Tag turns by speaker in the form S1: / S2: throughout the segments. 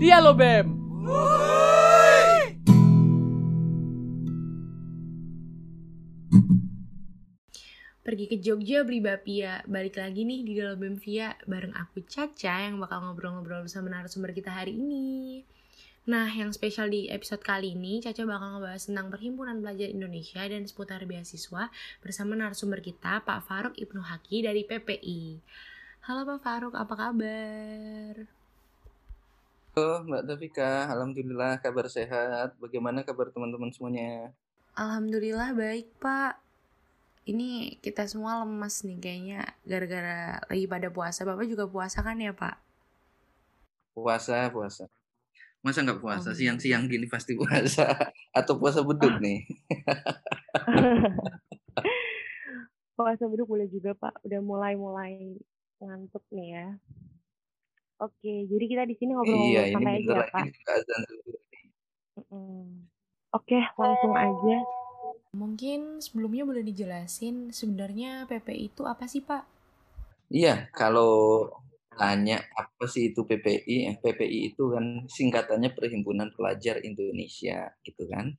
S1: Dia lo Bem.
S2: Pergi ke Jogja beli bapia, balik lagi nih di dalam Bem Via bareng aku Caca yang bakal ngobrol-ngobrol bersama narasumber kita hari ini. Nah, yang spesial di episode kali ini, Caca bakal ngebahas tentang Perhimpunan Pelajar Indonesia dan seputar beasiswa bersama narasumber kita, Pak Faruk Ibnu Haki dari PPI. Halo Pak Faruk, apa kabar?
S3: Halo Mbak Tafika, Alhamdulillah kabar sehat. Bagaimana kabar teman-teman semuanya?
S2: Alhamdulillah baik Pak. Ini kita semua lemas nih kayaknya gara-gara lagi pada puasa. Bapak juga puasa kan ya Pak?
S3: Puasa, puasa. Masa nggak puasa?
S2: Oh.
S3: Siang-siang gini pasti puasa. Atau puasa beduk nih?
S4: puasa beduk boleh juga Pak. Udah mulai-mulai ngantuk nih ya. Oke, jadi kita di sini ngobrol-ngobrol
S3: iya, ini
S4: santai aja ya,
S3: lagi
S4: Pak.
S3: azan dulu.
S4: Mm-mm. Oke, langsung aja.
S2: Mungkin sebelumnya boleh dijelasin sebenarnya PPI itu apa sih Pak?
S3: Iya, kalau tanya apa sih itu PPI? Eh, PPI itu kan singkatannya Perhimpunan Pelajar Indonesia, gitu kan.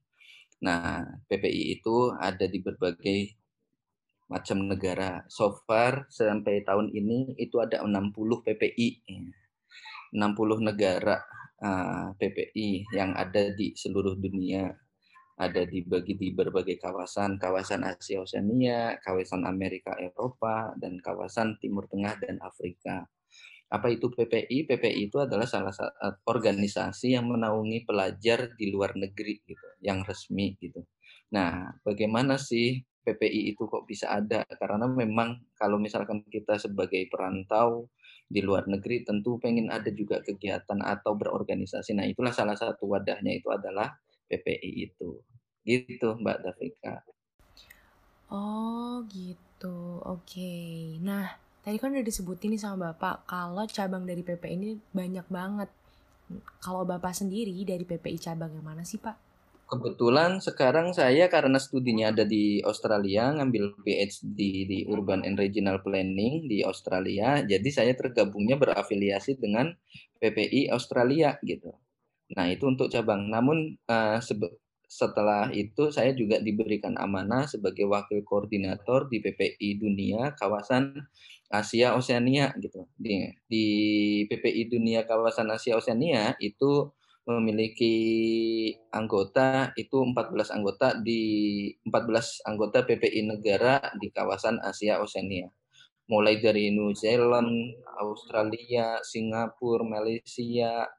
S3: Nah, PPI itu ada di berbagai macam negara. So far sampai tahun ini itu ada 60 PPI. 60 negara uh, PPI yang ada di seluruh dunia. Ada dibagi di berbagai kawasan, kawasan Asia Oseania, kawasan Amerika Eropa, dan kawasan Timur Tengah dan Afrika. Apa itu PPI? PPI itu adalah salah satu organisasi yang menaungi pelajar di luar negeri gitu, yang resmi gitu. Nah, bagaimana sih PPI itu kok bisa ada? Karena memang kalau misalkan kita sebagai perantau di luar negeri tentu pengen ada juga kegiatan atau berorganisasi. Nah, itulah salah satu wadahnya itu adalah PPI itu. Gitu, Mbak Davika.
S2: Oh, gitu. Oke. Nah, tadi kan udah disebutin nih sama Bapak kalau cabang dari PPI ini banyak banget. Kalau Bapak sendiri dari PPI cabang yang mana sih, Pak?
S3: Kebetulan sekarang saya karena studinya ada di Australia, ngambil PhD di Urban and Regional Planning di Australia, jadi saya tergabungnya berafiliasi dengan PPI Australia gitu. Nah itu untuk cabang. Namun uh, setelah itu saya juga diberikan amanah sebagai wakil koordinator di PPI Dunia kawasan Asia Oseania gitu. Di, di PPI Dunia kawasan Asia Oseania itu memiliki anggota itu 14 anggota di 14 anggota PPI negara di kawasan Asia Oseania. Mulai dari New Zealand, Australia, Singapura, Malaysia,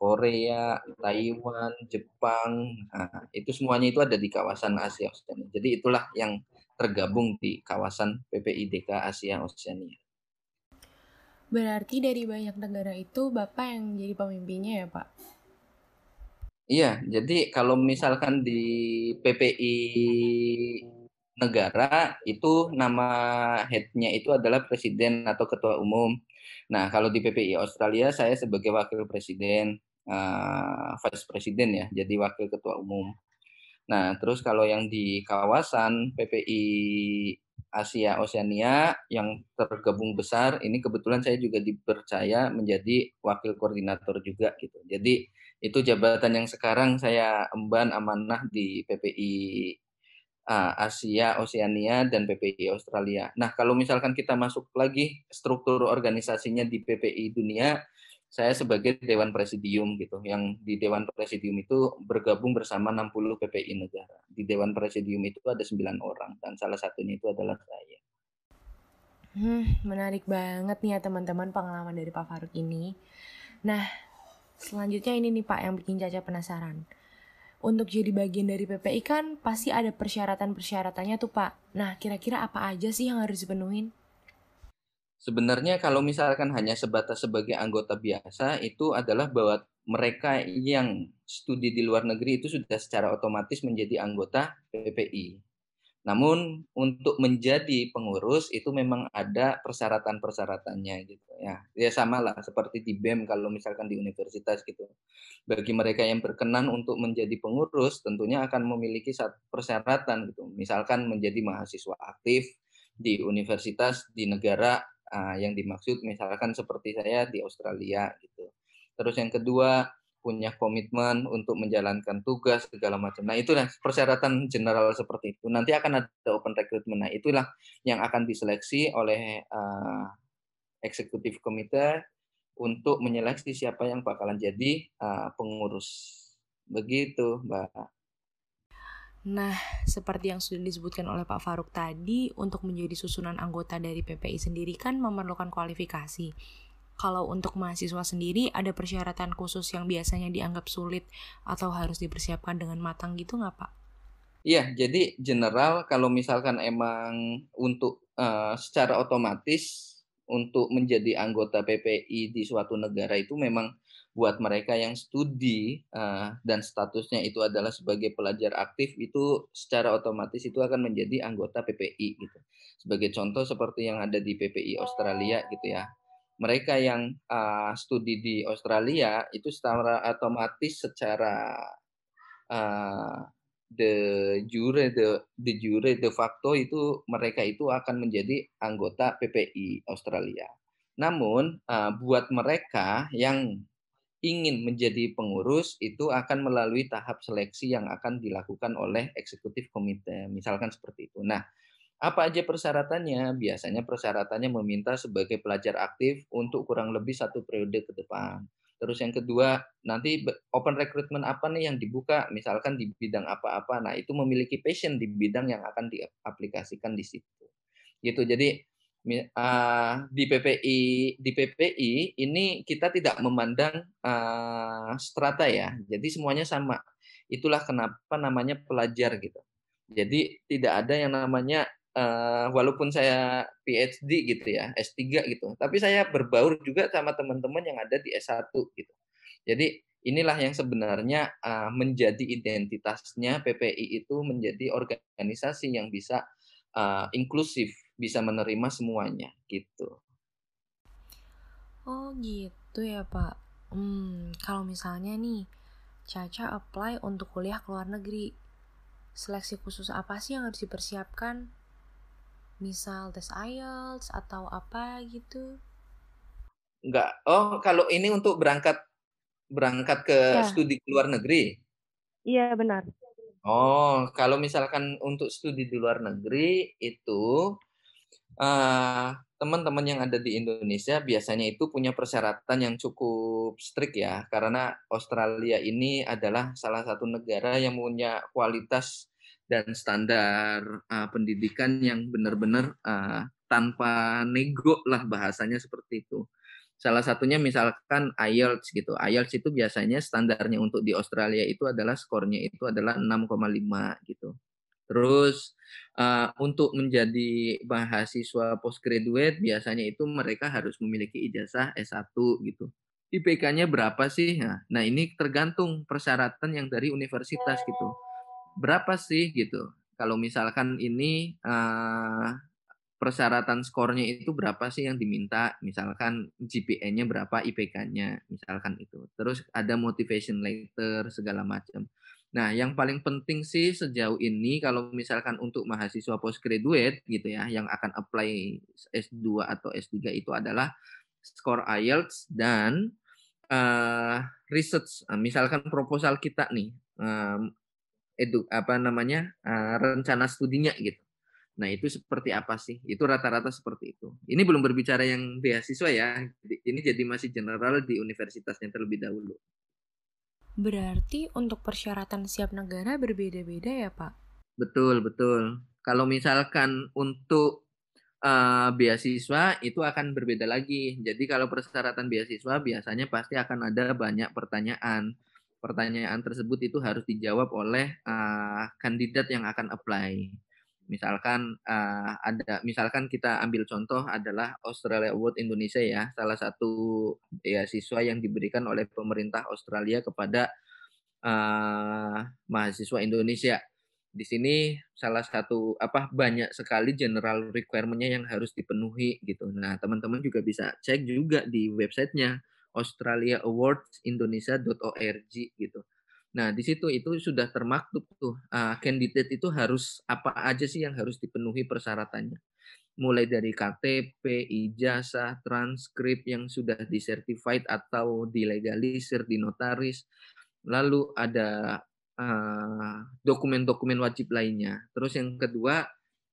S3: Korea, Taiwan, Jepang, nah, itu semuanya itu ada di kawasan Asia Oseania. Jadi itulah yang tergabung di kawasan PPIDK Asia Oseania.
S2: Berarti dari banyak negara itu Bapak yang jadi pemimpinnya ya Pak?
S3: Iya, jadi kalau misalkan di PPI negara itu nama headnya itu adalah presiden atau ketua umum. Nah, kalau di PPI Australia saya sebagai wakil presiden, uh, vice presiden ya, jadi wakil ketua umum. Nah, terus kalau yang di kawasan PPI Asia Oseania yang tergabung besar, ini kebetulan saya juga dipercaya menjadi wakil koordinator juga gitu. Jadi itu jabatan yang sekarang saya emban amanah di PPI uh, Asia Oseania dan PPI Australia. Nah, kalau misalkan kita masuk lagi struktur organisasinya di PPI dunia, saya sebagai Dewan Presidium gitu. Yang di Dewan Presidium itu bergabung bersama 60 PPI negara. Di Dewan Presidium itu ada 9 orang dan salah satunya itu adalah saya.
S2: Hmm, menarik banget nih ya teman-teman pengalaman dari Pak Faruk ini. Nah, selanjutnya ini nih Pak yang bikin Caca penasaran. Untuk jadi bagian dari PPI kan pasti ada persyaratan-persyaratannya tuh Pak. Nah, kira-kira apa aja sih yang harus dipenuhin?
S3: Sebenarnya kalau misalkan hanya sebatas sebagai anggota biasa itu adalah bahwa mereka yang studi di luar negeri itu sudah secara otomatis menjadi anggota PPI. Namun untuk menjadi pengurus itu memang ada persyaratan-persyaratannya gitu ya. Ya sama lah seperti di BEM kalau misalkan di universitas gitu. Bagi mereka yang berkenan untuk menjadi pengurus tentunya akan memiliki persyaratan gitu. Misalkan menjadi mahasiswa aktif di universitas di negara uh, yang dimaksud misalkan seperti saya di Australia gitu. Terus yang kedua punya komitmen untuk menjalankan tugas segala macam. Nah, itulah persyaratan general seperti itu. Nanti akan ada open recruitment. Nah, itulah yang akan diseleksi oleh uh, eksekutif komite untuk menyeleksi siapa yang bakalan jadi uh, pengurus. Begitu, Mbak.
S2: Nah, seperti yang sudah disebutkan oleh Pak Faruk tadi, untuk menjadi susunan anggota dari PPI sendiri kan memerlukan kualifikasi kalau untuk mahasiswa sendiri ada persyaratan khusus yang biasanya dianggap sulit atau harus dipersiapkan dengan matang gitu nggak Pak?
S3: Iya, jadi general kalau misalkan emang untuk uh, secara otomatis untuk menjadi anggota PPI di suatu negara itu memang buat mereka yang studi uh, dan statusnya itu adalah sebagai pelajar aktif itu secara otomatis itu akan menjadi anggota PPI gitu. Sebagai contoh seperti yang ada di PPI Australia gitu ya mereka yang uh, studi di Australia itu secara otomatis secara uh, de jure de de jure de facto itu mereka itu akan menjadi anggota PPI Australia. Namun uh, buat mereka yang ingin menjadi pengurus itu akan melalui tahap seleksi yang akan dilakukan oleh eksekutif komite, misalkan seperti itu. Nah, apa aja persyaratannya? Biasanya persyaratannya meminta sebagai pelajar aktif untuk kurang lebih satu periode ke depan. Terus yang kedua, nanti open recruitment apa nih yang dibuka, misalkan di bidang apa-apa. Nah, itu memiliki passion di bidang yang akan diaplikasikan di situ. Gitu. Jadi uh, di PPI di PPI ini kita tidak memandang uh, strata ya. Jadi semuanya sama. Itulah kenapa namanya pelajar gitu. Jadi tidak ada yang namanya uh, walaupun saya PhD gitu ya, S3 gitu, tapi saya berbaur juga sama teman-teman yang ada di S1 gitu. Jadi inilah yang sebenarnya uh, menjadi identitasnya PPI itu menjadi organisasi yang bisa uh, inklusif, bisa menerima semuanya gitu.
S2: Oh gitu ya Pak. Hmm, kalau misalnya nih Caca apply untuk kuliah ke luar negeri, seleksi khusus apa sih yang harus dipersiapkan? Misal tes IELTS atau apa gitu?
S3: Enggak. Oh, kalau ini untuk berangkat berangkat ke ya. studi di luar negeri?
S4: Iya, benar.
S3: Oh, kalau misalkan untuk studi di luar negeri itu uh, teman-teman yang ada di Indonesia biasanya itu punya persyaratan yang cukup strict ya, karena Australia ini adalah salah satu negara yang punya kualitas dan standar uh, pendidikan yang benar-benar uh, tanpa nego lah bahasanya seperti itu. Salah satunya misalkan IELTS gitu. IELTS itu biasanya standarnya untuk di Australia itu adalah skornya itu adalah 6,5 gitu. Terus uh, untuk menjadi mahasiswa postgraduate biasanya itu mereka harus memiliki ijazah S1 gitu. IPK-nya berapa sih? Nah, nah ini tergantung persyaratan yang dari universitas gitu berapa sih gitu. Kalau misalkan ini uh, persyaratan skornya itu berapa sih yang diminta? Misalkan GPA-nya berapa, IPK-nya, misalkan itu. Terus ada motivation letter segala macam. Nah, yang paling penting sih sejauh ini kalau misalkan untuk mahasiswa postgraduate gitu ya, yang akan apply S2 atau S3 itu adalah skor IELTS dan uh, research. Misalkan proposal kita nih, um, edu apa namanya uh, rencana studinya gitu. Nah itu seperti apa sih? Itu rata-rata seperti itu. Ini belum berbicara yang beasiswa ya. Ini jadi masih general di universitasnya terlebih dahulu.
S2: Berarti untuk persyaratan siap negara berbeda-beda ya Pak?
S3: Betul betul. Kalau misalkan untuk uh, beasiswa itu akan berbeda lagi. Jadi kalau persyaratan beasiswa biasanya pasti akan ada banyak pertanyaan pertanyaan tersebut itu harus dijawab oleh uh, kandidat yang akan apply. Misalkan uh, ada, misalkan kita ambil contoh adalah Australia Award Indonesia ya, salah satu ya siswa yang diberikan oleh pemerintah Australia kepada uh, mahasiswa Indonesia. Di sini salah satu apa banyak sekali general requirement-nya yang harus dipenuhi gitu. Nah, teman-teman juga bisa cek juga di websitenya Australia Awards Indonesia.org gitu. Nah, di situ itu sudah termaktub tuh uh, candidate itu harus apa aja sih yang harus dipenuhi persyaratannya. mulai dari KTP, ijazah, transkrip yang sudah disertified atau dilegalisir di notaris. Lalu ada eh, dokumen-dokumen uh, wajib lainnya. Terus yang kedua,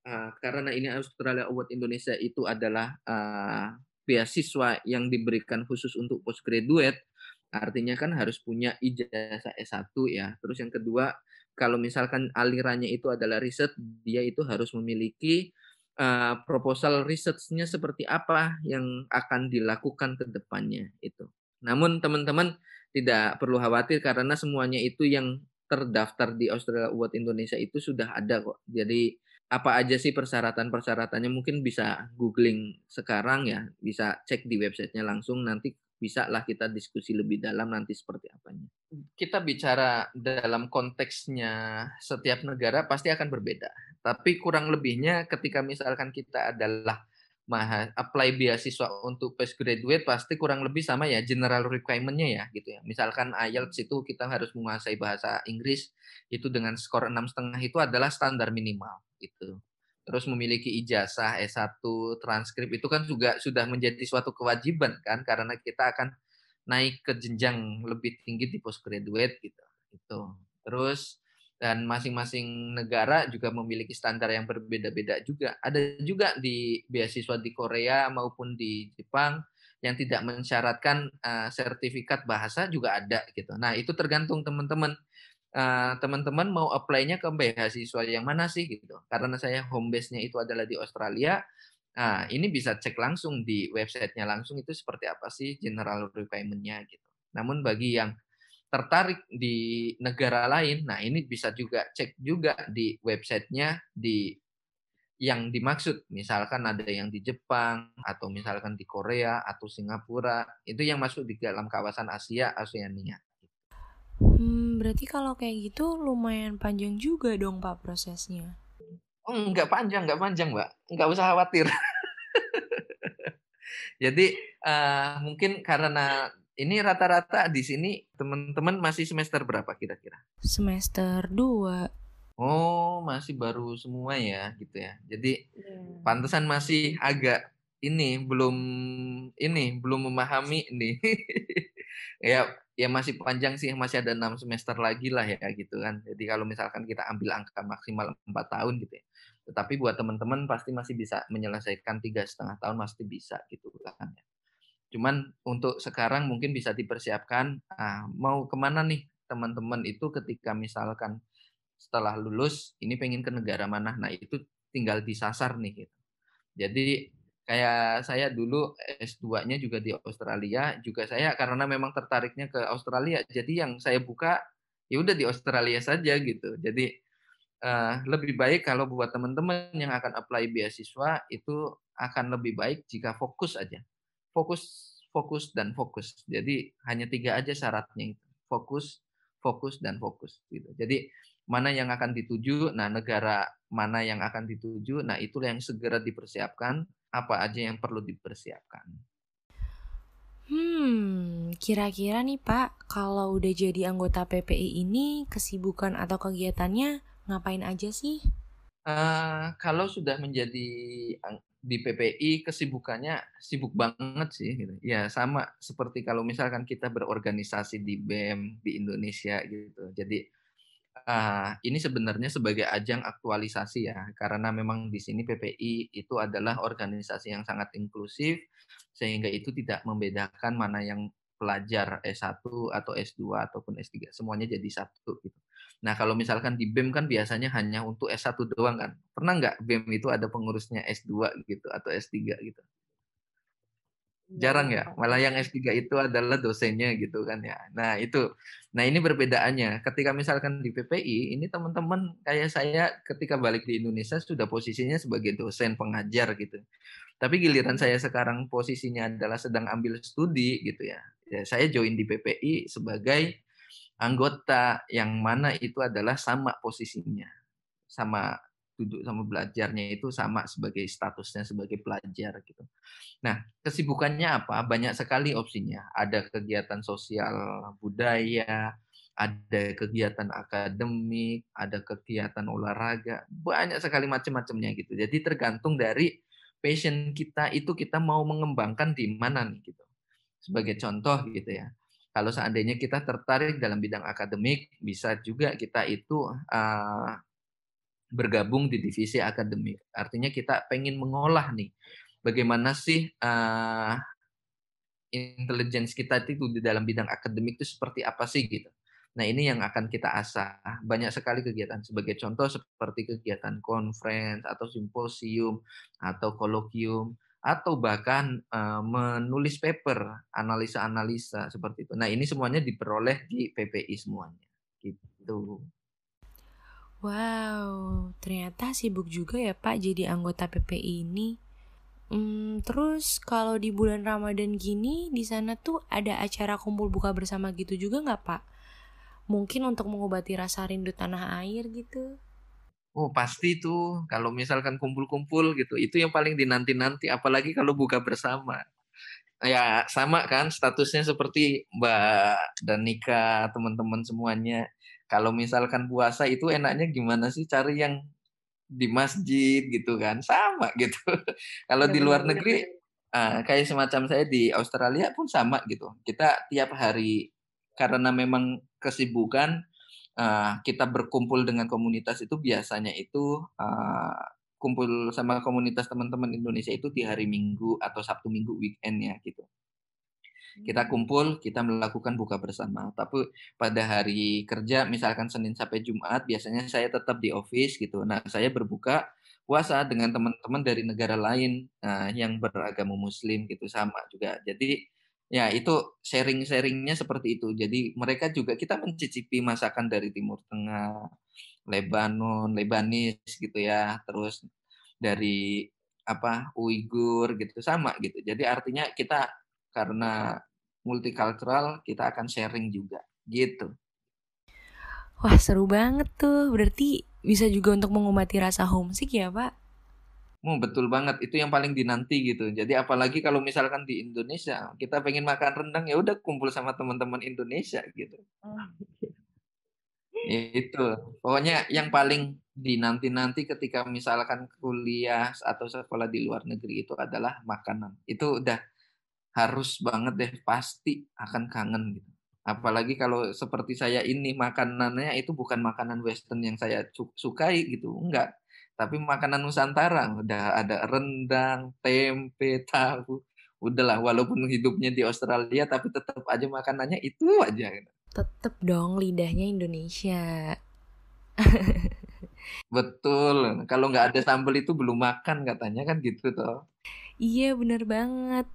S3: uh, karena ini Australia Award Indonesia itu adalah uh, beasiswa yang diberikan khusus untuk postgraduate, artinya kan harus punya ijazah S1 ya. Terus yang kedua, kalau misalkan alirannya itu adalah riset, dia itu harus memiliki uh, proposal research-nya seperti apa yang akan dilakukan ke depannya itu. Namun teman-teman tidak perlu khawatir karena semuanya itu yang terdaftar di Australia Award Indonesia itu sudah ada kok. Jadi apa aja sih persyaratan-persyaratannya mungkin bisa googling sekarang ya, bisa cek di websitenya langsung nanti bisa lah kita diskusi lebih dalam nanti seperti apanya. Kita bicara dalam konteksnya setiap negara pasti akan berbeda. Tapi kurang lebihnya ketika misalkan kita adalah apply beasiswa untuk postgraduate pasti kurang lebih sama ya general requirement-nya ya gitu ya. Misalkan IELTS itu kita harus menguasai bahasa Inggris itu dengan skor enam setengah itu adalah standar minimal gitu terus memiliki ijazah S1, transkrip itu kan juga sudah menjadi suatu kewajiban kan karena kita akan naik ke jenjang lebih tinggi di postgraduate gitu. Itu. Terus dan masing-masing negara juga memiliki standar yang berbeda-beda juga. Ada juga di beasiswa di Korea maupun di Jepang yang tidak mensyaratkan uh, sertifikat bahasa juga ada gitu. Nah, itu tergantung teman-teman teman-teman uh, mau apply-nya ke beasiswa yang mana sih gitu. Karena saya home base-nya itu adalah di Australia. Nah, ini bisa cek langsung di website-nya langsung itu seperti apa sih general requirement-nya gitu. Namun bagi yang tertarik di negara lain, nah ini bisa juga cek juga di website-nya di yang dimaksud. Misalkan ada yang di Jepang atau misalkan di Korea atau Singapura, itu yang masuk di dalam kawasan Asia, Oseania.
S2: Hmm, berarti kalau kayak gitu lumayan panjang juga dong Pak prosesnya.
S3: Oh, enggak panjang, enggak panjang, Mbak. Enggak usah khawatir. Jadi uh, mungkin karena ini rata-rata di sini teman-teman masih semester berapa kira-kira?
S2: Semester 2.
S3: Oh, masih baru semua ya gitu ya. Jadi yeah. pantesan masih agak ini belum ini belum memahami ini. ya ya masih panjang sih masih ada enam semester lagi lah ya gitu kan. Jadi kalau misalkan kita ambil angka maksimal empat tahun gitu ya. Tetapi buat teman-teman pasti masih bisa menyelesaikan tiga setengah tahun pasti bisa gitu kan ya. Cuman untuk sekarang mungkin bisa dipersiapkan ah, mau ke mana nih teman-teman itu ketika misalkan setelah lulus ini pengen ke negara mana? Nah itu tinggal disasar nih gitu. Jadi kayak saya dulu S2-nya juga di Australia, juga saya karena memang tertariknya ke Australia, jadi yang saya buka ya udah di Australia saja gitu. Jadi uh, lebih baik kalau buat teman-teman yang akan apply beasiswa itu akan lebih baik jika fokus aja, fokus, fokus dan fokus. Jadi hanya tiga aja syaratnya itu, fokus, fokus dan fokus gitu. Jadi mana yang akan dituju, nah negara mana yang akan dituju, nah itulah yang segera dipersiapkan apa aja yang perlu dipersiapkan.
S2: Hmm, kira-kira nih Pak, kalau udah jadi anggota PPI ini, kesibukan atau kegiatannya ngapain aja sih?
S3: Uh, kalau sudah menjadi di PPI kesibukannya sibuk banget sih gitu. Ya sama seperti kalau misalkan kita berorganisasi di BEM di Indonesia gitu. Jadi uh, ini sebenarnya sebagai ajang aktualisasi ya, karena memang di sini PPI itu adalah organisasi yang sangat inklusif, sehingga itu tidak membedakan mana yang pelajar S1 atau S2 ataupun S3, semuanya jadi satu gitu. Nah kalau misalkan di BEM kan biasanya hanya untuk S1 doang kan, pernah nggak BEM itu ada pengurusnya S2 gitu atau S3 gitu? Jarang ya, malah yang S3 itu adalah dosennya gitu kan ya. Nah, itu. Nah, ini perbedaannya. Ketika misalkan di PPI, ini teman-teman kayak saya ketika balik di Indonesia sudah posisinya sebagai dosen pengajar gitu. Tapi giliran saya sekarang posisinya adalah sedang ambil studi gitu ya. ya saya join di PPI sebagai anggota yang mana itu adalah sama posisinya. Sama duduk sama belajarnya itu sama sebagai statusnya sebagai pelajar gitu. Nah, kesibukannya apa? Banyak sekali opsinya. Ada kegiatan sosial budaya, ada kegiatan akademik, ada kegiatan olahraga, banyak sekali macam-macamnya gitu. Jadi tergantung dari passion kita itu kita mau mengembangkan di mana nih gitu. Sebagai contoh gitu ya. Kalau seandainya kita tertarik dalam bidang akademik, bisa juga kita itu uh, bergabung di divisi akademik. Artinya kita pengen mengolah nih, bagaimana sih uh, intelligence kita itu di dalam bidang akademik itu seperti apa sih gitu. Nah ini yang akan kita asah. Banyak sekali kegiatan. Sebagai contoh seperti kegiatan conference atau simposium atau kolokium atau bahkan uh, menulis paper, analisa-analisa seperti itu. Nah ini semuanya diperoleh di PPI semuanya. Gitu.
S2: Wow, ternyata sibuk juga ya Pak jadi anggota PPI ini. Hmm, terus kalau di bulan Ramadan gini di sana tuh ada acara kumpul buka bersama gitu juga nggak Pak? mungkin untuk mengobati rasa rindu tanah air gitu?
S3: Oh pasti tuh kalau misalkan kumpul-kumpul gitu itu yang paling dinanti-nanti apalagi kalau buka bersama ya sama kan statusnya seperti Mbak dan Nika teman-teman semuanya kalau misalkan puasa itu enaknya gimana sih cari yang di masjid gitu kan? Sama gitu. Kalau di luar negeri uh, kayak semacam saya di Australia pun sama gitu. Kita tiap hari karena memang kesibukan uh, kita berkumpul dengan komunitas itu biasanya itu uh, kumpul sama komunitas teman-teman Indonesia itu di hari Minggu atau Sabtu Minggu weekend ya gitu. Kita hmm. kumpul, kita melakukan buka bersama. Tapi pada hari kerja, misalkan Senin sampai Jumat, biasanya saya tetap di office gitu. Nah, saya berbuka puasa dengan teman-teman dari negara lain uh, yang beragama Muslim gitu sama juga. Jadi Ya, itu sharing-sharingnya seperti itu. Jadi mereka juga kita mencicipi masakan dari Timur Tengah, Lebanon, Lebanis gitu ya, terus dari apa Uighur gitu sama gitu. Jadi artinya kita karena multicultural kita akan sharing juga gitu.
S2: Wah seru banget tuh. Berarti bisa juga untuk mengobati rasa homesick ya Pak?
S3: Oh, betul banget. Itu yang paling dinanti gitu. Jadi apalagi kalau misalkan di Indonesia, kita pengen makan rendang ya udah kumpul sama teman-teman Indonesia gitu. Oh, gitu. Itu. Pokoknya yang paling dinanti-nanti ketika misalkan kuliah atau sekolah di luar negeri itu adalah makanan. Itu udah harus banget deh pasti akan kangen gitu. Apalagi kalau seperti saya ini makanannya itu bukan makanan western yang saya sukai gitu. Enggak tapi makanan Nusantara udah ada rendang, tempe, tahu. Udahlah, walaupun hidupnya di Australia, tapi tetap aja makanannya itu aja.
S2: Tetap dong lidahnya Indonesia.
S3: Betul. Kalau nggak ada sambal itu belum makan katanya kan gitu toh.
S2: Iya bener banget.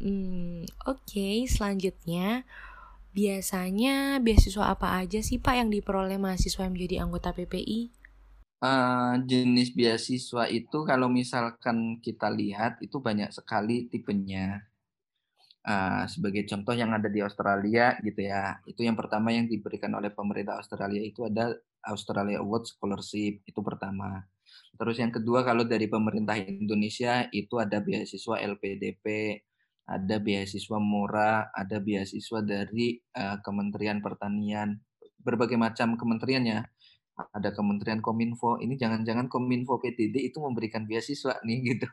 S2: Hmm, Oke, okay, selanjutnya Biasanya beasiswa apa aja sih Pak yang diperoleh mahasiswa yang menjadi anggota PPI?
S3: Uh, eh, jenis beasiswa itu kalau misalkan kita lihat itu banyak sekali tipenya. Uh, sebagai contoh yang ada di Australia gitu ya, itu yang pertama yang diberikan oleh pemerintah Australia itu ada Australia Award Scholarship itu pertama. Terus yang kedua kalau dari pemerintah Indonesia itu ada beasiswa LPDP, ada beasiswa murah, ada beasiswa dari uh, Kementerian Pertanian, berbagai macam kementeriannya. Ada Kementerian Kominfo, ini jangan-jangan Kominfo PTD itu memberikan beasiswa nih gitu.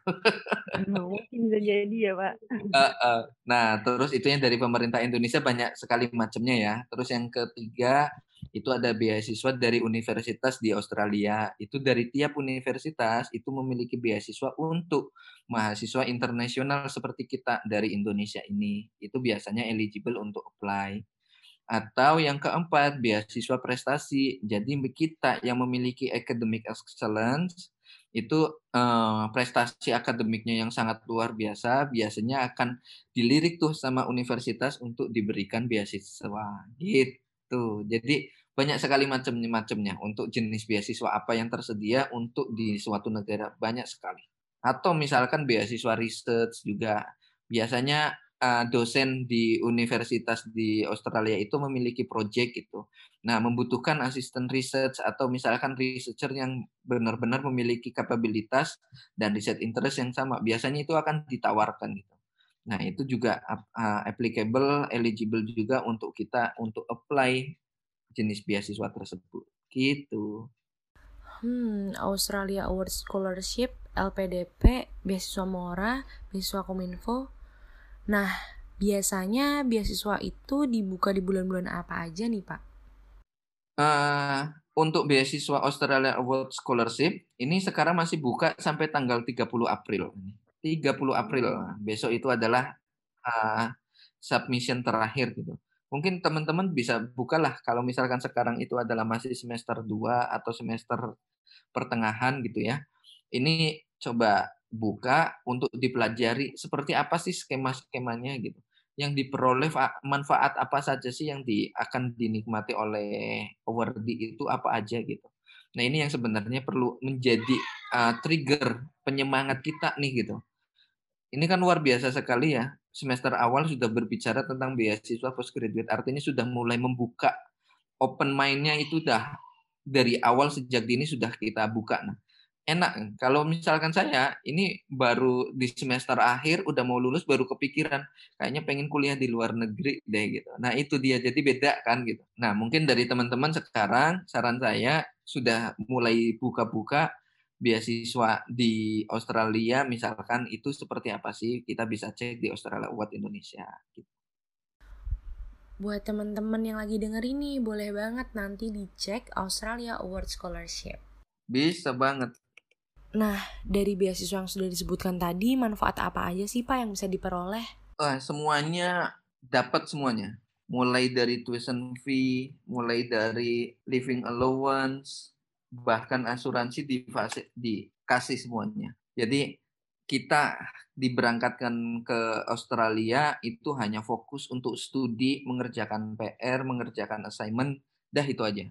S4: Mungkin bisa jadi ya Pak.
S3: Uh, uh, nah terus itu yang dari pemerintah Indonesia banyak sekali macamnya ya. Terus yang ketiga itu ada beasiswa dari universitas di Australia. Itu dari tiap universitas itu memiliki beasiswa untuk mahasiswa internasional seperti kita dari Indonesia ini. Itu biasanya eligible untuk apply. Atau yang keempat, beasiswa prestasi. Jadi kita yang memiliki academic excellence itu eh, prestasi akademiknya yang sangat luar biasa biasanya akan dilirik tuh sama universitas untuk diberikan beasiswa gitu. Jadi banyak sekali macam-macamnya untuk jenis beasiswa apa yang tersedia untuk di suatu negara banyak sekali. Atau misalkan beasiswa research juga biasanya uh, dosen di universitas di Australia itu memiliki project gitu. Nah, membutuhkan asisten research atau misalkan researcher yang benar-benar memiliki kapabilitas dan riset interest yang sama. Biasanya itu akan ditawarkan gitu. Nah, itu juga uh, applicable, eligible juga untuk kita untuk apply jenis beasiswa tersebut. Gitu.
S2: Hmm, Australia Award Scholarship, LPDP, beasiswa Mora, beasiswa Kominfo. Nah, biasanya beasiswa itu dibuka di bulan-bulan apa aja nih, Pak?
S3: Uh, untuk beasiswa Australia Award Scholarship, ini sekarang masih buka sampai tanggal 30 April. 30 April, besok itu adalah uh, submission terakhir gitu. Mungkin teman-teman bisa bukalah kalau misalkan sekarang itu adalah masih semester 2 atau semester pertengahan gitu ya. Ini coba buka untuk dipelajari seperti apa sih skema-skemanya gitu. Yang diperoleh manfaat apa saja sih yang di, akan dinikmati oleh awardee itu apa aja gitu. Nah ini yang sebenarnya perlu menjadi uh, trigger penyemangat kita nih gitu. Ini kan luar biasa sekali ya. Semester awal sudah berbicara tentang beasiswa postgraduate. Artinya sudah mulai membuka open mind-nya itu dah dari awal sejak dini sudah kita buka. Nah, enak kalau misalkan saya ini baru di semester akhir udah mau lulus baru kepikiran kayaknya pengen kuliah di luar negeri deh gitu. Nah, itu dia jadi beda kan gitu. Nah, mungkin dari teman-teman sekarang saran saya sudah mulai buka-buka beasiswa di Australia misalkan itu seperti apa sih? Kita bisa cek di Australia Award Indonesia gitu.
S2: Buat teman-teman yang lagi denger ini, boleh banget nanti dicek Australia Award Scholarship.
S3: Bisa banget.
S2: Nah, dari beasiswa yang sudah disebutkan tadi, manfaat apa aja sih Pak yang bisa diperoleh?
S3: Wah, semuanya dapat semuanya. Mulai dari tuition fee, mulai dari living allowance, bahkan asuransi di fase dikasih semuanya. Jadi kita diberangkatkan ke Australia itu hanya fokus untuk studi, mengerjakan PR, mengerjakan assignment, dah itu aja.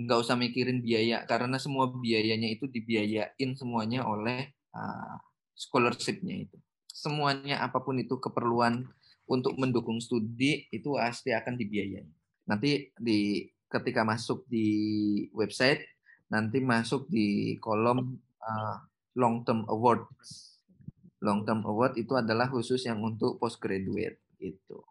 S3: Nggak usah mikirin biaya, karena semua biayanya itu dibiayain semuanya oleh uh, scholarship-nya itu. Semuanya apa pun itu keperluan untuk mendukung studi itu pasti akan dibiayai. Nanti di ketika masuk di website nanti masuk di kolom uh, long term awards long term award itu adalah khusus yang untuk postgraduate gitu.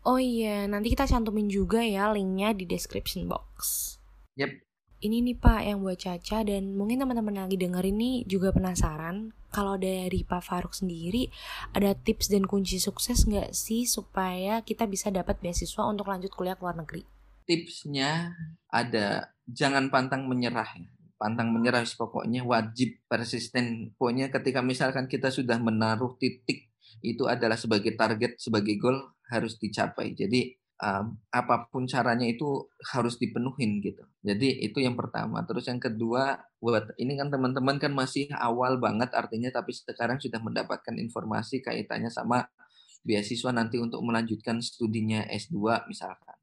S2: Oh iya, nanti kita cantumin juga ya linknya di description box.
S3: Yep.
S2: Ini nih Pak yang buat Caca dan mungkin teman-teman lagi denger ini juga penasaran kalau dari Pak Faruk sendiri ada tips dan kunci sukses nggak sih supaya kita bisa dapat beasiswa untuk lanjut kuliah ke luar negeri?
S3: Tipsnya ada jangan pantang menyerah ya. Pantang menyerah pokoknya wajib persisten. Pokoknya ketika misalkan kita sudah menaruh titik itu adalah sebagai target sebagai goal harus dicapai. Jadi apa pun caranya itu harus dipenuhin gitu. Jadi itu yang pertama. Terus yang kedua buat ini kan teman-teman kan masih awal banget artinya tapi sekarang sudah mendapatkan informasi kaitannya sama beasiswa nanti untuk melanjutkan studinya S2 misalkan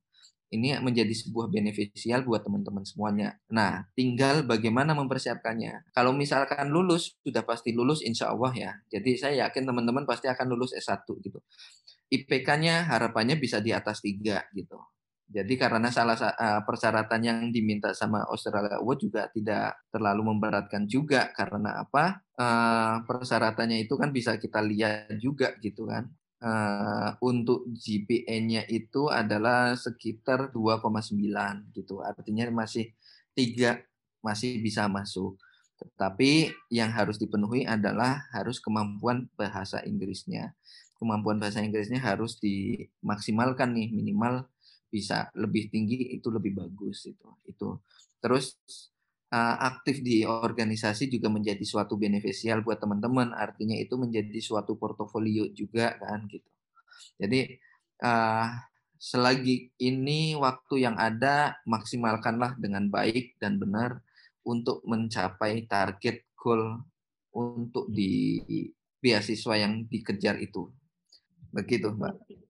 S3: ini menjadi sebuah beneficial buat teman-teman semuanya. Nah, tinggal bagaimana mempersiapkannya. Kalau misalkan lulus, sudah pasti lulus insya Allah ya. Jadi saya yakin teman-teman pasti akan lulus S1 gitu. IPK-nya harapannya bisa di atas 3 gitu. Jadi karena salah uh, persyaratan yang diminta sama Australia Award juga tidak terlalu memberatkan juga karena apa? Uh, persyaratannya itu kan bisa kita lihat juga gitu kan uh, untuk GPA-nya itu adalah sekitar 2,9 gitu. Artinya masih tiga masih bisa masuk. Tetapi yang harus dipenuhi adalah harus kemampuan bahasa Inggrisnya. Kemampuan bahasa Inggrisnya harus dimaksimalkan nih minimal bisa lebih tinggi itu lebih bagus itu. Itu. Terus uh, aktif di organisasi juga menjadi suatu beneficial buat teman-teman. Artinya itu menjadi suatu portofolio juga kan gitu. Jadi uh, selagi ini waktu yang ada maksimalkanlah dengan baik dan benar untuk mencapai target goal untuk di beasiswa yang dikejar itu. Begitu, Mbak.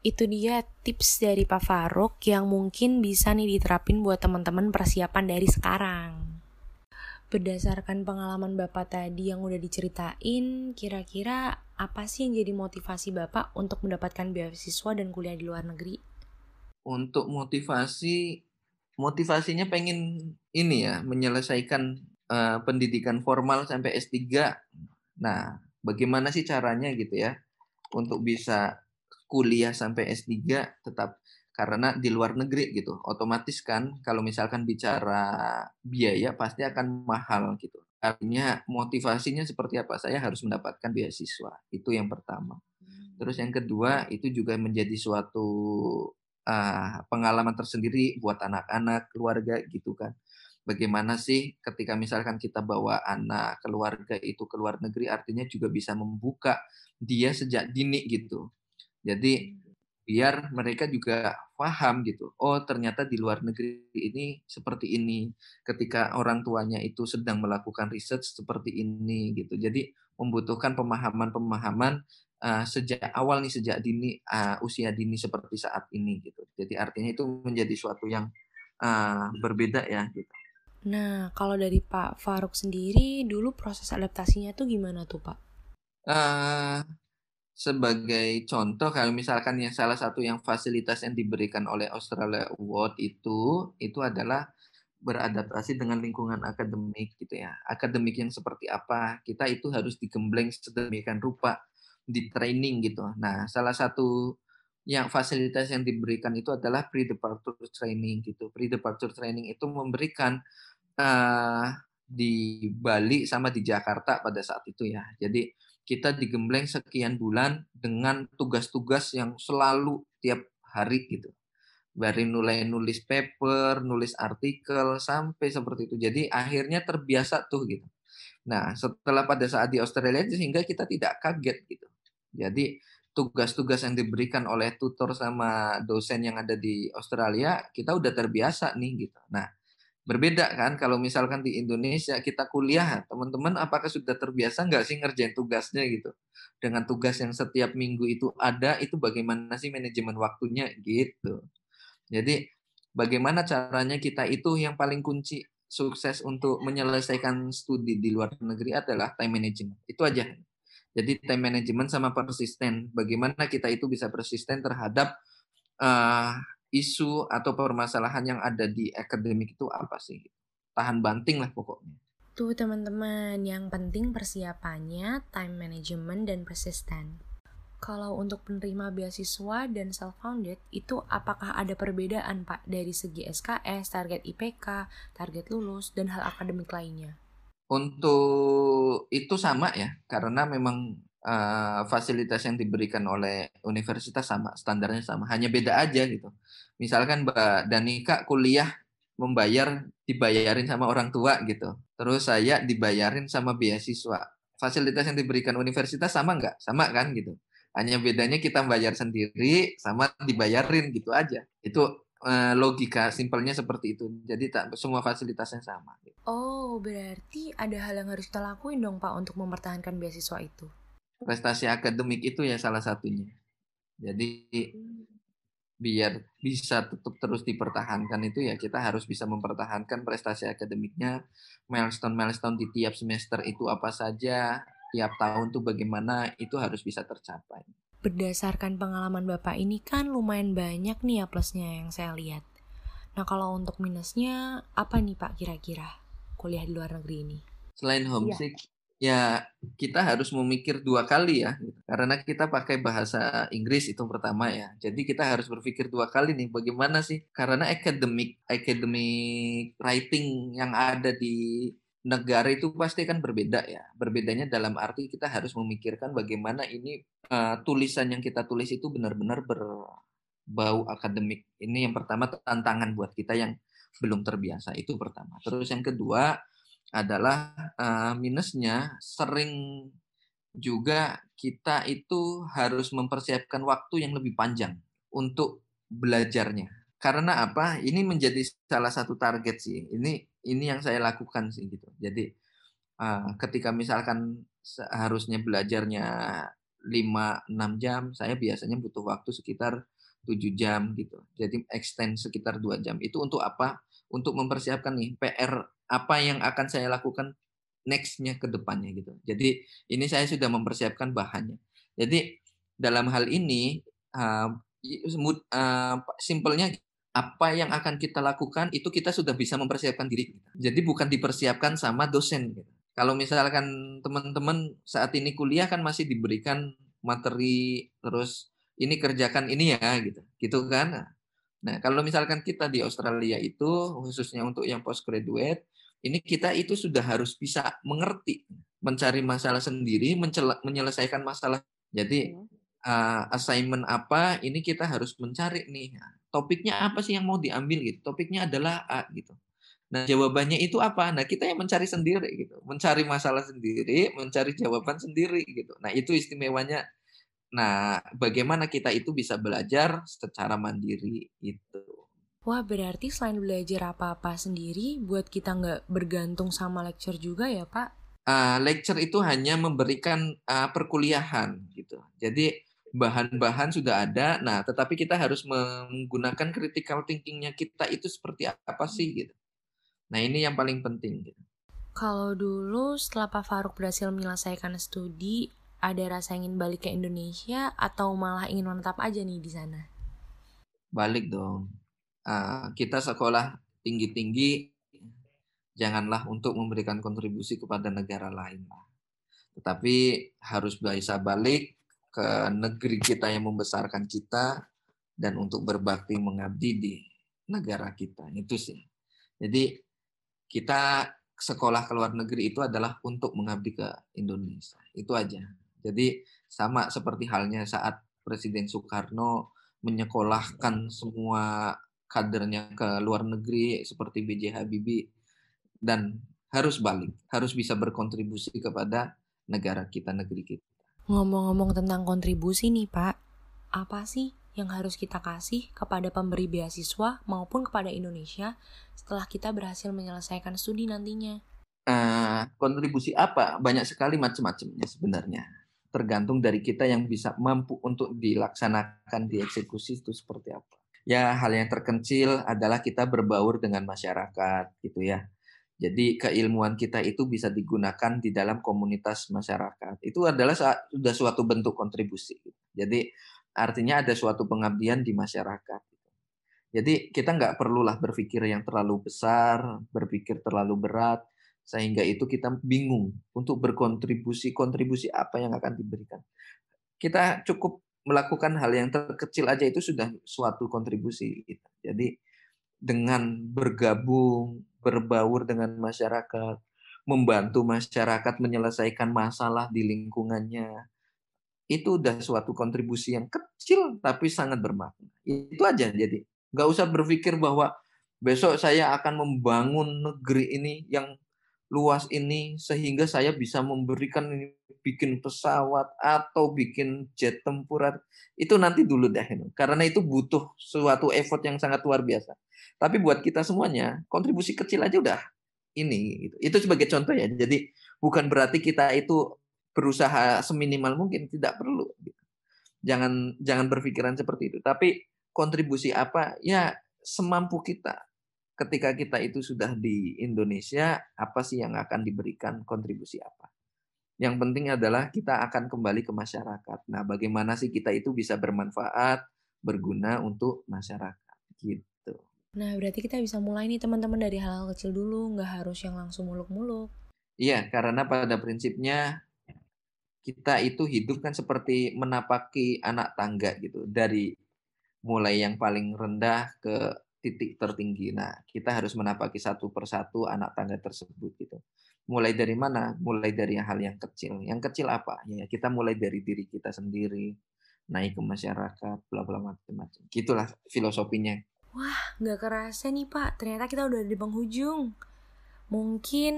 S2: Itu dia tips dari Pak Faruk yang mungkin bisa nih diterapin buat teman-teman persiapan dari sekarang. Berdasarkan pengalaman Bapak tadi yang udah diceritain, kira-kira apa sih yang jadi motivasi Bapak untuk mendapatkan beasiswa dan kuliah di luar negeri?
S3: Untuk motivasi, motivasinya pengen ini ya, menyelesaikan uh, pendidikan formal sampai S3. Nah, bagaimana sih caranya gitu ya untuk bisa kuliah sampai S3 tetap karena di luar negeri gitu. Otomatis kan kalau misalkan bicara biaya pasti akan mahal gitu. Artinya motivasinya seperti apa? Saya harus mendapatkan beasiswa. Itu yang pertama. Terus yang kedua itu juga menjadi suatu uh, pengalaman tersendiri buat anak-anak, keluarga gitu kan. Bagaimana sih ketika misalkan kita bawa anak keluarga itu ke luar negeri artinya juga bisa membuka dia sejak dini gitu. Jadi biar mereka juga paham gitu. Oh, ternyata di luar negeri ini seperti ini. Ketika orang tuanya itu sedang melakukan riset seperti ini gitu. Jadi membutuhkan pemahaman-pemahaman uh, sejak awal nih sejak dini uh, usia dini seperti saat ini gitu. Jadi artinya itu menjadi suatu yang uh, berbeda ya gitu.
S2: Nah, kalau dari Pak Faruk sendiri dulu proses adaptasinya tuh gimana tuh, Pak?
S3: Uh, sebagai contoh kalau misalkan yang salah satu yang fasilitas yang diberikan oleh Australia Award itu itu adalah beradaptasi dengan lingkungan akademik gitu ya. Akademik yang seperti apa? Kita itu harus digembleng sedemikian rupa di training gitu. Nah, salah satu yang fasilitas yang diberikan itu adalah pre-departure training gitu. Pre-departure training itu memberikan uh, di Bali sama di Jakarta pada saat itu ya. Jadi kita digembleng sekian bulan dengan tugas-tugas yang selalu tiap hari gitu. Dari mulai nulis paper, nulis artikel, sampai seperti itu. Jadi akhirnya terbiasa tuh gitu. Nah, setelah pada saat di Australia sehingga kita tidak kaget gitu. Jadi tugas-tugas yang diberikan oleh tutor sama dosen yang ada di Australia, kita udah terbiasa nih gitu. Nah, Berbeda kan kalau misalkan di Indonesia kita kuliah, teman-teman apakah sudah terbiasa nggak sih ngerjain tugasnya gitu? Dengan tugas yang setiap minggu itu ada, itu bagaimana sih manajemen waktunya gitu. Jadi bagaimana caranya kita itu yang paling kunci sukses untuk menyelesaikan studi di luar negeri adalah time management. Itu aja. Jadi time management sama persisten. Bagaimana kita itu bisa persisten terhadap uh, isu atau permasalahan yang ada di akademik itu apa sih? Tahan banting lah pokoknya.
S2: Tuh teman-teman, yang penting persiapannya, time management, dan persisten. Kalau untuk penerima beasiswa dan self-founded, itu apakah ada perbedaan Pak dari segi SKS, target IPK, target lulus, dan hal akademik lainnya?
S3: Untuk itu sama ya, karena memang uh, fasilitas yang diberikan oleh universitas sama, standarnya sama, hanya beda aja gitu. Misalkan Mbak Danika kuliah membayar dibayarin sama orang tua gitu. Terus saya dibayarin sama beasiswa. Fasilitas yang diberikan universitas sama nggak? Sama kan gitu. Hanya bedanya kita bayar sendiri sama dibayarin gitu aja. Itu uh, logika simpelnya seperti itu. Jadi tak semua fasilitasnya sama. Gitu.
S2: Oh, berarti ada hal yang harus kita lakuin dong Pak untuk mempertahankan beasiswa itu
S3: prestasi akademik itu ya salah satunya. Jadi biar bisa tetap terus dipertahankan itu ya kita harus bisa mempertahankan prestasi akademiknya, milestone-milestone di tiap semester itu apa saja, tiap tahun tuh bagaimana itu harus bisa tercapai.
S2: Berdasarkan pengalaman Bapak ini kan lumayan banyak nih ya plusnya yang saya lihat. Nah kalau untuk minusnya apa nih Pak kira-kira kuliah di luar negeri ini?
S3: Selain iya. homesick, ya kita harus memikir dua kali ya karena kita pakai bahasa Inggris itu pertama ya. Jadi kita harus berpikir dua kali nih bagaimana sih? Karena academic academic writing yang ada di negara itu pasti kan berbeda ya. Berbedanya dalam arti kita harus memikirkan bagaimana ini uh, tulisan yang kita tulis itu benar-benar berbau akademik. Ini yang pertama tantangan buat kita yang belum terbiasa. Itu pertama. Terus yang kedua adalah uh, minusnya sering juga kita itu harus mempersiapkan waktu yang lebih panjang untuk belajarnya. Karena apa? Ini menjadi salah satu target sih. Ini ini yang saya lakukan sih gitu. Jadi uh, ketika misalkan seharusnya belajarnya 5 6 jam, saya biasanya butuh waktu sekitar 7 jam gitu. Jadi extend sekitar 2 jam. Itu untuk apa? Untuk mempersiapkan nih PR apa yang akan saya lakukan nextnya ke depannya gitu. Jadi ini saya sudah mempersiapkan bahannya. Jadi dalam hal ini uh, uh, simpelnya apa yang akan kita lakukan itu kita sudah bisa mempersiapkan diri. Jadi bukan dipersiapkan sama dosen. Gitu. Kalau misalkan teman-teman saat ini kuliah kan masih diberikan materi terus ini kerjakan ini ya gitu, gitu kan. Nah, kalau misalkan kita di Australia itu khususnya untuk yang postgraduate, ini kita itu sudah harus bisa mengerti, mencari masalah sendiri, menyelesaikan masalah. Jadi uh, assignment apa ini kita harus mencari nih. Topiknya apa sih yang mau diambil gitu? Topiknya adalah A gitu. Nah, jawabannya itu apa? Nah, kita yang mencari sendiri gitu. Mencari masalah sendiri, mencari jawaban sendiri gitu. Nah, itu istimewanya Nah, bagaimana kita itu bisa belajar secara mandiri itu.
S2: Wah, berarti selain belajar apa-apa sendiri, buat kita nggak bergantung sama lecture juga ya, Pak?
S3: Uh, lecture itu hanya memberikan uh, perkuliahan gitu. Jadi bahan-bahan sudah ada, nah tetapi kita harus menggunakan critical thinkingnya kita itu seperti apa sih gitu. Nah ini yang paling penting. Gitu.
S2: Kalau dulu setelah Pak Faruk berhasil menyelesaikan studi, ada rasa ingin balik ke Indonesia atau malah ingin menetap aja nih di sana?
S3: Balik dong. Uh, kita sekolah tinggi-tinggi, janganlah untuk memberikan kontribusi kepada negara lain. Tetapi harus bisa balik ke negeri kita yang membesarkan kita dan untuk berbakti mengabdi di negara kita. Itu sih. Jadi kita sekolah ke luar negeri itu adalah untuk mengabdi ke Indonesia. Itu aja. Jadi sama seperti halnya saat Presiden Soekarno menyekolahkan semua kadernya ke luar negeri seperti B.J. Habibie dan harus balik, harus bisa berkontribusi kepada negara kita, negeri kita.
S2: Ngomong-ngomong tentang kontribusi nih Pak, apa sih yang harus kita kasih kepada pemberi beasiswa maupun kepada Indonesia setelah kita berhasil menyelesaikan studi nantinya?
S3: Uh, kontribusi apa? Banyak sekali macam-macamnya sebenarnya tergantung dari kita yang bisa mampu untuk dilaksanakan dieksekusi itu seperti apa. Ya, hal yang terkecil adalah kita berbaur dengan masyarakat gitu ya. Jadi keilmuan kita itu bisa digunakan di dalam komunitas masyarakat. Itu adalah sudah suatu bentuk kontribusi. Jadi artinya ada suatu pengabdian di masyarakat. Jadi kita nggak perlulah berpikir yang terlalu besar, berpikir terlalu berat, sehingga itu kita bingung untuk berkontribusi kontribusi apa yang akan diberikan. Kita cukup melakukan hal yang terkecil aja itu sudah suatu kontribusi. Jadi dengan bergabung, berbaur dengan masyarakat, membantu masyarakat menyelesaikan masalah di lingkungannya, itu udah suatu kontribusi yang kecil tapi sangat bermakna. Itu aja jadi nggak usah berpikir bahwa besok saya akan membangun negeri ini yang luas ini sehingga saya bisa memberikan ini bikin pesawat atau bikin jet tempur itu nanti dulu deh karena itu butuh suatu effort yang sangat luar biasa. Tapi buat kita semuanya kontribusi kecil aja udah ini gitu. itu sebagai contoh ya. Jadi bukan berarti kita itu berusaha seminimal mungkin tidak perlu gitu. jangan jangan berpikiran seperti itu. Tapi kontribusi apa? Ya semampu kita ketika kita itu sudah di Indonesia, apa sih yang akan diberikan kontribusi apa? Yang penting adalah kita akan kembali ke masyarakat. Nah, bagaimana sih kita itu bisa bermanfaat, berguna untuk masyarakat gitu.
S2: Nah, berarti kita bisa mulai nih teman-teman dari hal-hal kecil dulu, nggak harus yang langsung muluk-muluk.
S3: Iya, karena pada prinsipnya kita itu hidup kan seperti menapaki anak tangga gitu, dari mulai yang paling rendah ke titik tertinggi. Nah, kita harus menapaki satu persatu anak tangga tersebut gitu. Mulai dari mana? Mulai dari hal yang kecil. Yang kecil apa? Ya, kita mulai dari diri kita sendiri, naik ke masyarakat, bla bla macam-macam. Gitulah filosofinya.
S2: Wah, nggak kerasa nih Pak. Ternyata kita udah di penghujung. Mungkin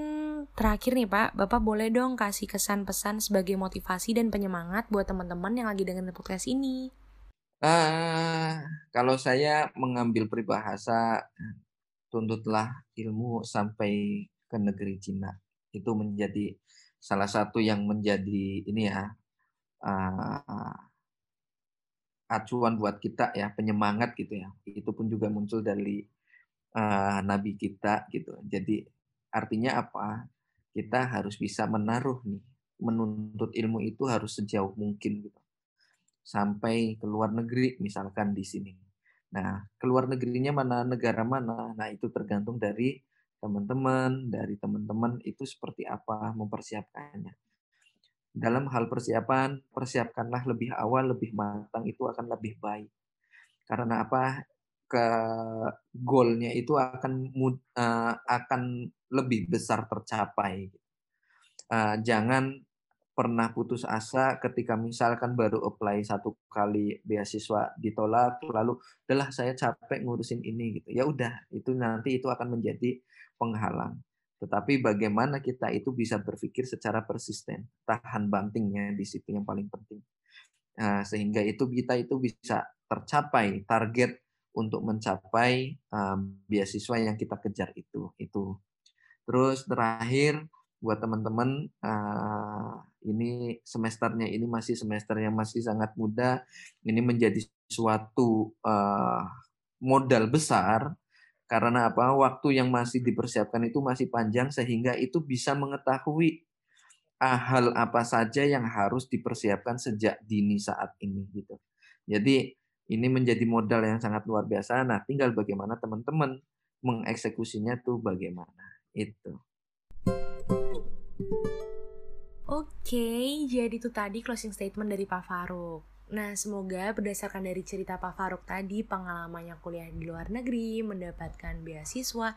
S2: terakhir nih Pak, Bapak boleh dong kasih kesan pesan sebagai motivasi dan penyemangat buat teman-teman yang lagi dengerin podcast ini.
S3: Uh, kalau saya mengambil peribahasa tuntutlah ilmu sampai ke negeri Cina. Itu menjadi salah satu yang menjadi ini ya uh, acuan buat kita ya penyemangat gitu ya. Itu pun juga muncul dari uh, nabi kita gitu. Jadi artinya apa? Kita harus bisa menaruh nih menuntut ilmu itu harus sejauh mungkin gitu sampai ke luar negeri misalkan di sini. Nah, keluar negerinya mana negara mana? Nah, itu tergantung dari teman-teman, dari teman-teman itu seperti apa mempersiapkannya. Dalam hal persiapan, persiapkanlah lebih awal, lebih matang itu akan lebih baik. Karena apa? ke goalnya itu akan uh, akan lebih besar tercapai. Uh, jangan pernah putus asa ketika misalkan baru apply satu kali beasiswa ditolak lalu adalah saya capek ngurusin ini gitu ya udah itu nanti itu akan menjadi penghalang tetapi bagaimana kita itu bisa berpikir secara persisten tahan bantingnya di situ yang paling penting nah, sehingga itu kita itu bisa tercapai target untuk mencapai um, beasiswa yang kita kejar itu. Itu. Terus terakhir buat teman-teman uh, ini semesternya ini masih semester yang masih sangat muda. Ini menjadi suatu uh, modal besar karena apa? Waktu yang masih dipersiapkan itu masih panjang sehingga itu bisa mengetahui hal apa saja yang harus dipersiapkan sejak dini saat ini gitu. Jadi ini menjadi modal yang sangat luar biasa. Nah, tinggal bagaimana teman-teman mengeksekusinya tuh bagaimana. Itu.
S2: Oke, jadi itu tadi closing statement dari Pak Faruk. Nah, semoga berdasarkan dari cerita Pak Faruk tadi, pengalamannya kuliah di luar negeri, mendapatkan beasiswa,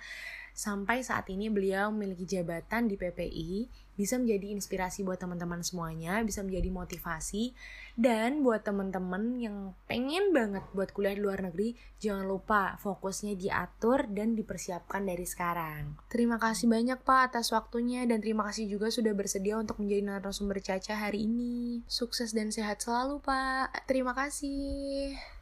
S2: sampai saat ini beliau memiliki jabatan di PPI, bisa menjadi inspirasi buat teman-teman semuanya, bisa menjadi motivasi, dan buat teman-teman yang pengen banget buat kuliah di luar negeri, jangan lupa fokusnya diatur dan dipersiapkan dari sekarang. Terima kasih banyak Pak atas waktunya, dan terima kasih juga sudah bersedia untuk menjadi narasumber Caca hari ini. Sukses dan sehat selalu Pak. Terima kasih.